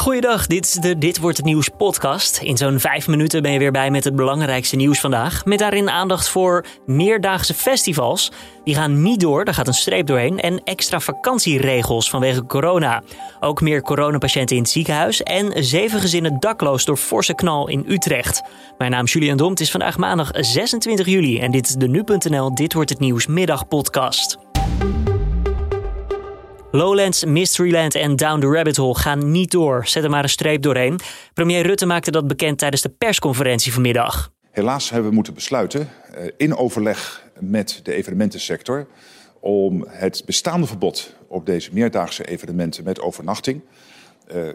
Goeiedag, dit is de Dit Wordt Het Nieuws podcast. In zo'n vijf minuten ben je weer bij met het belangrijkste nieuws vandaag. Met daarin aandacht voor meerdaagse festivals. Die gaan niet door, daar gaat een streep doorheen. En extra vakantieregels vanwege corona. Ook meer coronapatiënten in het ziekenhuis. En zeven gezinnen dakloos door forse knal in Utrecht. Mijn naam is Julian Dom, het is vandaag maandag 26 juli. En dit is de Nu.nl Dit Wordt Het Nieuws middagpodcast. Lowlands, Mysteryland en Down the Rabbit Hole gaan niet door. Zet er maar een streep doorheen. Premier Rutte maakte dat bekend tijdens de persconferentie vanmiddag. Helaas hebben we moeten besluiten, eh, in overleg met de evenementensector, om het bestaande verbod op deze meerdaagse evenementen met overnachting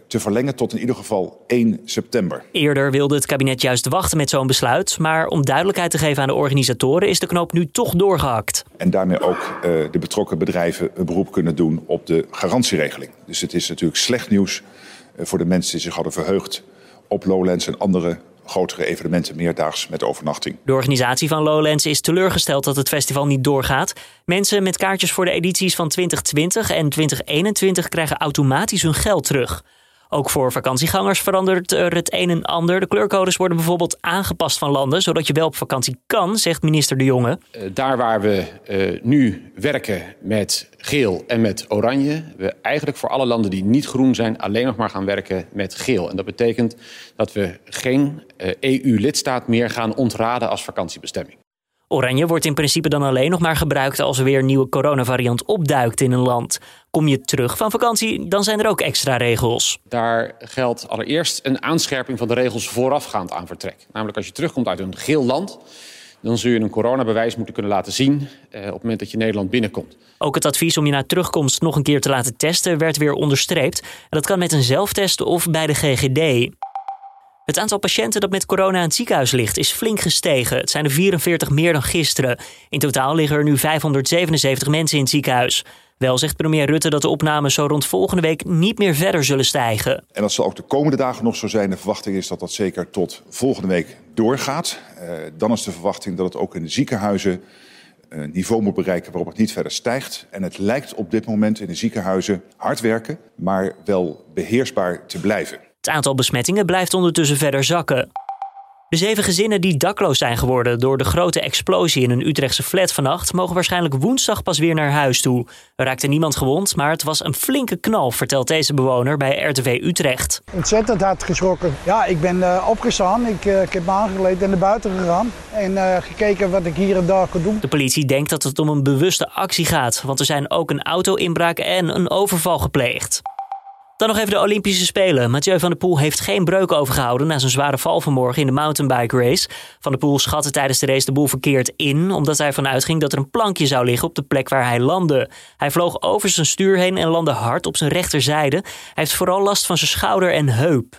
te verlengen tot in ieder geval 1 september. Eerder wilde het kabinet juist wachten met zo'n besluit, maar om duidelijkheid te geven aan de organisatoren is de knoop nu toch doorgehakt. En daarmee ook uh, de betrokken bedrijven een beroep kunnen doen op de garantieregeling. Dus het is natuurlijk slecht nieuws uh, voor de mensen die zich hadden verheugd op Lowlands en andere grotere evenementen meerdaags met overnachting. De organisatie van Lowlands is teleurgesteld dat het festival niet doorgaat. Mensen met kaartjes voor de edities van 2020 en 2021 krijgen automatisch hun geld terug. Ook voor vakantiegangers verandert er het een en ander. De kleurcodes worden bijvoorbeeld aangepast van landen, zodat je wel op vakantie kan, zegt minister De Jonge. Uh, daar waar we uh, nu werken met geel en met oranje, we eigenlijk voor alle landen die niet groen zijn, alleen nog maar gaan werken met geel. En dat betekent dat we geen EU-lidstaat meer gaan ontraden als vakantiebestemming. Oranje wordt in principe dan alleen nog maar gebruikt als er weer een nieuwe coronavariant opduikt in een land. Kom je terug van vakantie, dan zijn er ook extra regels. Daar geldt allereerst een aanscherping van de regels voorafgaand aan vertrek. Namelijk als je terugkomt uit een geel land, dan zul je een coronabewijs moeten kunnen laten zien eh, op het moment dat je Nederland binnenkomt. Ook het advies om je na terugkomst nog een keer te laten testen werd weer onderstreept. En dat kan met een zelftest of bij de GGD. Het aantal patiënten dat met corona in het ziekenhuis ligt is flink gestegen. Het zijn er 44 meer dan gisteren. In totaal liggen er nu 577 mensen in het ziekenhuis. Wel zegt premier Rutte dat de opnames zo rond volgende week niet meer verder zullen stijgen. En dat zal ook de komende dagen nog zo zijn. De verwachting is dat dat zeker tot volgende week doorgaat. Uh, dan is de verwachting dat het ook in de ziekenhuizen een niveau moet bereiken waarop het niet verder stijgt. En het lijkt op dit moment in de ziekenhuizen hard werken, maar wel beheersbaar te blijven. Het aantal besmettingen blijft ondertussen verder zakken. De zeven gezinnen die dakloos zijn geworden door de grote explosie in een Utrechtse flat vannacht, mogen waarschijnlijk woensdag pas weer naar huis toe. Er raakte niemand gewond, maar het was een flinke knal, vertelt deze bewoner bij RTV Utrecht. Ontzettend hard geschrokken. Ja, ik ben uh, opgestaan, ik, uh, ik heb me aangekleed en naar buiten gegaan en uh, gekeken wat ik hier en daar kon doen. De politie denkt dat het om een bewuste actie gaat, want er zijn ook een auto-inbraak en een overval gepleegd. Dan nog even de Olympische Spelen. Mathieu van der Poel heeft geen breuk overgehouden na zijn zware val vanmorgen in de mountainbike race. Van der Poel schatte tijdens de race de boel verkeerd in, omdat hij ervan uitging dat er een plankje zou liggen op de plek waar hij landde. Hij vloog over zijn stuur heen en landde hard op zijn rechterzijde. Hij heeft vooral last van zijn schouder en heup.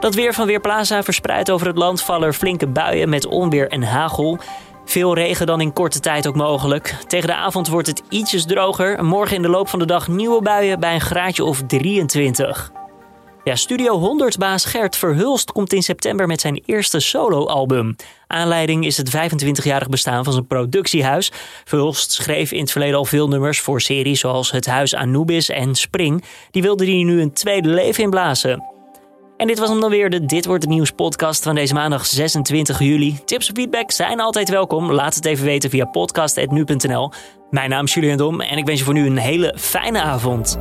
Dat weer van Weerplaza verspreidt over het land vallen flinke buien met onweer en hagel. Veel regen dan in korte tijd ook mogelijk. Tegen de avond wordt het ietsjes droger. Morgen in de loop van de dag nieuwe buien bij een graadje of 23. Ja, Studio 100-baas Gert Verhulst komt in september met zijn eerste soloalbum. Aanleiding is het 25-jarig bestaan van zijn productiehuis. Verhulst schreef in het verleden al veel nummers voor series zoals Het Huis Anubis en Spring. Die wilde hij nu een tweede leven inblazen. En dit was hem dan weer, de Dit Wordt Het Nieuws podcast van deze maandag 26 juli. Tips of feedback zijn altijd welkom. Laat het even weten via podcast.nu.nl. Mijn naam is Julian Dom en ik wens je voor nu een hele fijne avond.